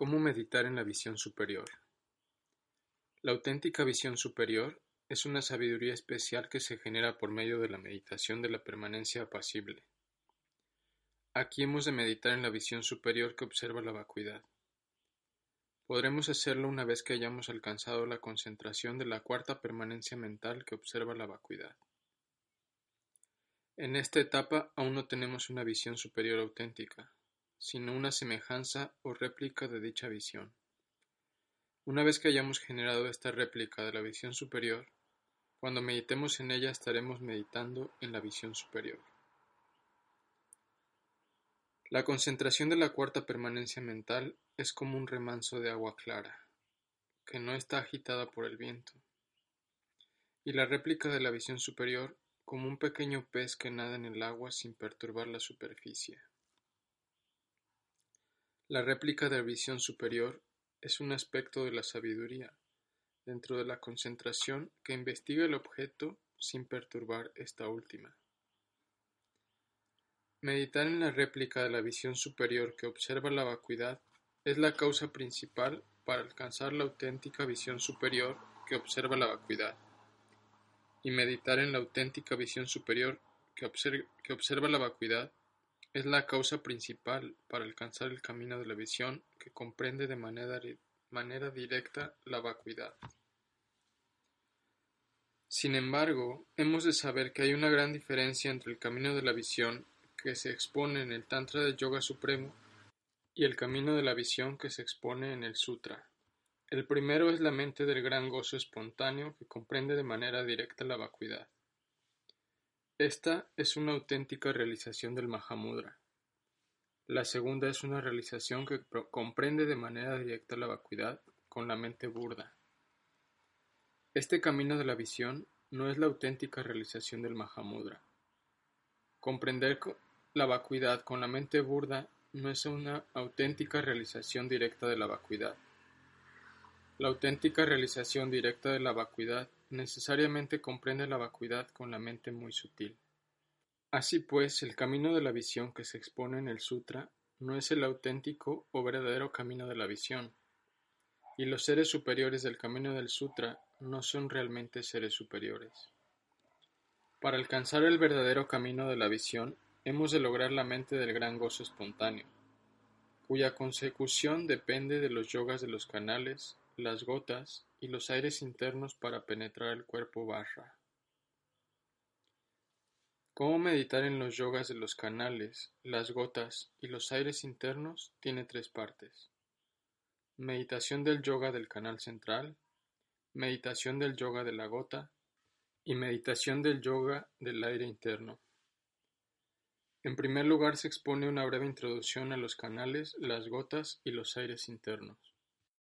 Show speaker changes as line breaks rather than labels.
Cómo meditar en la visión superior. La auténtica visión superior es una sabiduría especial que se genera por medio de la meditación de la permanencia apacible. Aquí hemos de meditar en la visión superior que observa la vacuidad. Podremos hacerlo una vez que hayamos alcanzado la concentración de la cuarta permanencia mental que observa la vacuidad. En esta etapa aún no tenemos una visión superior auténtica, sino una semejanza o réplica de dicha visión. Una vez que hayamos generado esta réplica de la visión superior, cuando meditemos en ella estaremos meditando en la visión superior. La concentración de la cuarta permanencia mental es como un remanso de agua clara, que no está agitada por el viento, y la réplica de la visión superior como un pequeño pez que nada en el agua sin perturbar la superficie. La réplica de visión superior es un aspecto de la sabiduría, dentro de la concentración que investiga el objeto sin perturbar esta última. Meditar en la réplica de la visión superior que observa la vacuidad es la causa principal para alcanzar la auténtica visión superior que observa la vacuidad. Y meditar en la auténtica visión superior que observa la vacuidad es la causa principal para alcanzar el camino de la visión que comprende de manera, directa la vacuidad. Sin embargo, hemos de saber que hay una gran diferencia entre el camino de la visión que se expone en el Tantra del Yoga Supremo y el camino de la visión que se expone en el Sutra. El primero es la mente del gran gozo espontáneo que comprende de manera directa la vacuidad. Esta es una auténtica realización del Mahamudra. La segunda es una realización que comprende de manera directa la vacuidad con la mente burda. Este camino de la visión no es la auténtica realización del Mahamudra. Comprender la vacuidad con la mente burda no es una auténtica realización directa de la vacuidad. La auténtica realización directa de la vacuidad necesariamente comprende la vacuidad con la mente muy sutil. Así pues, el camino de la visión que se expone en el Sutra no es el auténtico o verdadero camino de la visión, y los seres superiores del camino del Sutra no son realmente seres superiores. Para alcanzar el verdadero camino de la visión, hemos de lograr la mente del gran gozo espontáneo, cuya consecución depende de los yogas de los canales, las gotas y los aires internos para penetrar el cuerpo barra. Cómo meditar en los yogas de los canales, las gotas y los aires internos tiene tres partes. Meditación del yoga del canal central, meditación del yoga de la gota y meditación del yoga del aire interno. En primer lugar se expone una breve introducción a los canales, las gotas y los aires internos.